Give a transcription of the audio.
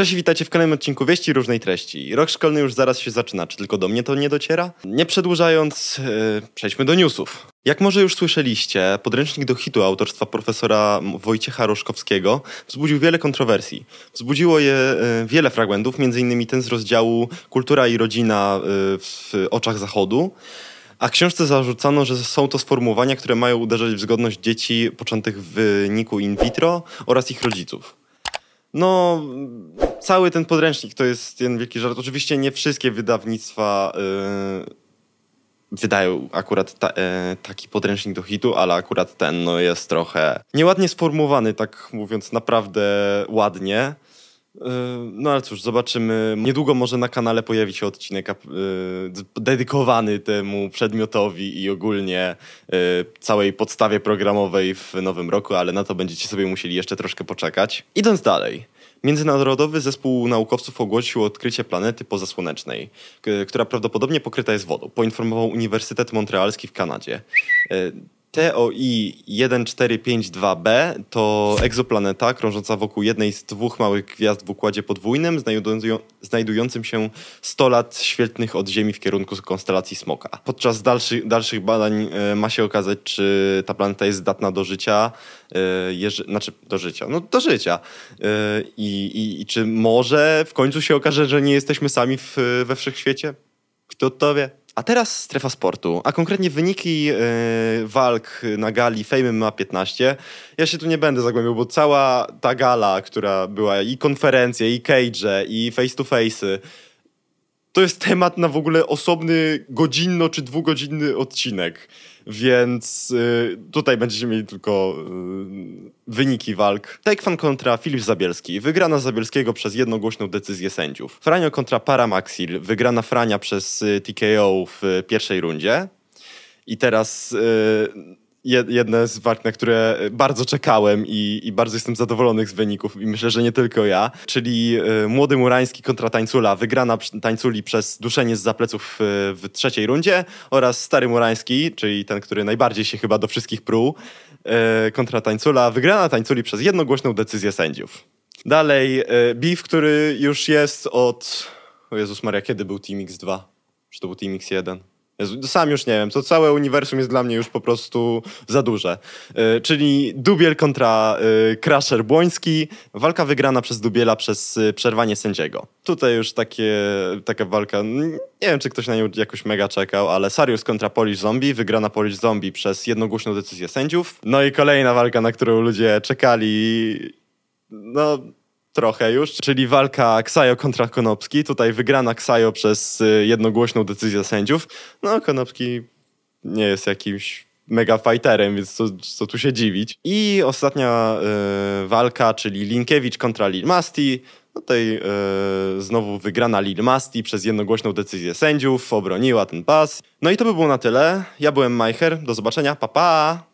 Cześć, witajcie w kolejnym odcinku Wieści Różnej Treści. Rok szkolny już zaraz się zaczyna, czy tylko do mnie to nie dociera? Nie przedłużając, yy, przejdźmy do newsów. Jak może już słyszeliście, podręcznik do hitu autorstwa profesora Wojciecha Roszkowskiego wzbudził wiele kontrowersji. Wzbudziło je yy, wiele fragmentów, innymi ten z rozdziału Kultura i rodzina yy, w oczach Zachodu. A książce zarzucano, że są to sformułowania, które mają uderzać w zgodność dzieci poczętych w wyniku in vitro oraz ich rodziców. No, cały ten podręcznik to jest jeden wielki żart. Oczywiście nie wszystkie wydawnictwa yy, wydają akurat ta, yy, taki podręcznik do hitu, ale akurat ten no, jest trochę nieładnie sformułowany, tak mówiąc naprawdę ładnie. Yy, no ale cóż, zobaczymy. Niedługo może na kanale pojawi się odcinek yy, dedykowany temu przedmiotowi i ogólnie yy, całej podstawie programowej w nowym roku, ale na to będziecie sobie musieli jeszcze troszkę poczekać. Idąc dalej. Międzynarodowy Zespół Naukowców ogłosił odkrycie planety pozasłonecznej, która prawdopodobnie pokryta jest wodą, poinformował Uniwersytet Montrealski w Kanadzie. TOI 1452b to egzoplaneta krążąca wokół jednej z dwóch małych gwiazd w układzie podwójnym, znajdującym się 100 lat świetlnych od Ziemi w kierunku konstelacji Smoka. Podczas dalszych, dalszych badań e, ma się okazać, czy ta planeta jest zdatna do życia, e, jeży, znaczy do życia, no do życia. E, I, i, I czy może w końcu się okaże, że nie jesteśmy sami w, we wszechświecie? Kto to wie? A teraz strefa sportu, a konkretnie wyniki yy, walk na gali Fame MMA 15. Ja się tu nie będę zagłębiał, bo cała ta gala, która była i konferencje, i cage, i face to face, to jest temat na w ogóle osobny godzinno czy dwugodzinny odcinek. Więc y, tutaj będziecie mieli tylko y, wyniki walk. Taekwondo kontra Filip Zabielski. Wygrana Zabielskiego przez jednogłośną decyzję sędziów. Franio kontra Paramaxil. Wygrana Frania przez y, TKO w pierwszej rundzie. I teraz jedne z walk, na które bardzo czekałem i, i, bardzo jestem zadowolony z wyników i myślę, że nie tylko ja, czyli y, Młody Murański kontra Tańcula, wygrana Tańculi przez duszenie z zapleców w, w trzeciej rundzie oraz Stary Murański, czyli ten, który najbardziej się chyba do wszystkich pruł, y, kontra Tańcula, wygrana Tańculi przez jednogłośną decyzję sędziów. Dalej, beef, który już jest od... O Jezus Maria, kiedy był Team X2? Czy to był Team X1? Jezu, sam już nie wiem, to całe uniwersum jest dla mnie już po prostu za duże. Yy, czyli Dubiel kontra yy, Crusher Błoński, walka wygrana przez Dubiela przez yy, przerwanie sędziego. Tutaj już takie, taka walka, nie wiem czy ktoś na nią jakoś mega czekał, ale Sarius kontra Polish Zombie, wygrana Polish Zombie przez jednogłośną decyzję sędziów. No i kolejna walka, na którą ludzie czekali, no trochę już, czyli walka Ksajo kontra Konopski. Tutaj wygrana Ksajo przez y, jednogłośną decyzję sędziów. No, Konopski nie jest jakimś mega fighterem, więc co, co tu się dziwić. I ostatnia y, walka, czyli Linkiewicz kontra Lil Masti. No tutaj y, znowu wygrana Lil Masti przez jednogłośną decyzję sędziów, obroniła ten pas. No i to by było na tyle. Ja byłem Majcher, do zobaczenia, pa pa!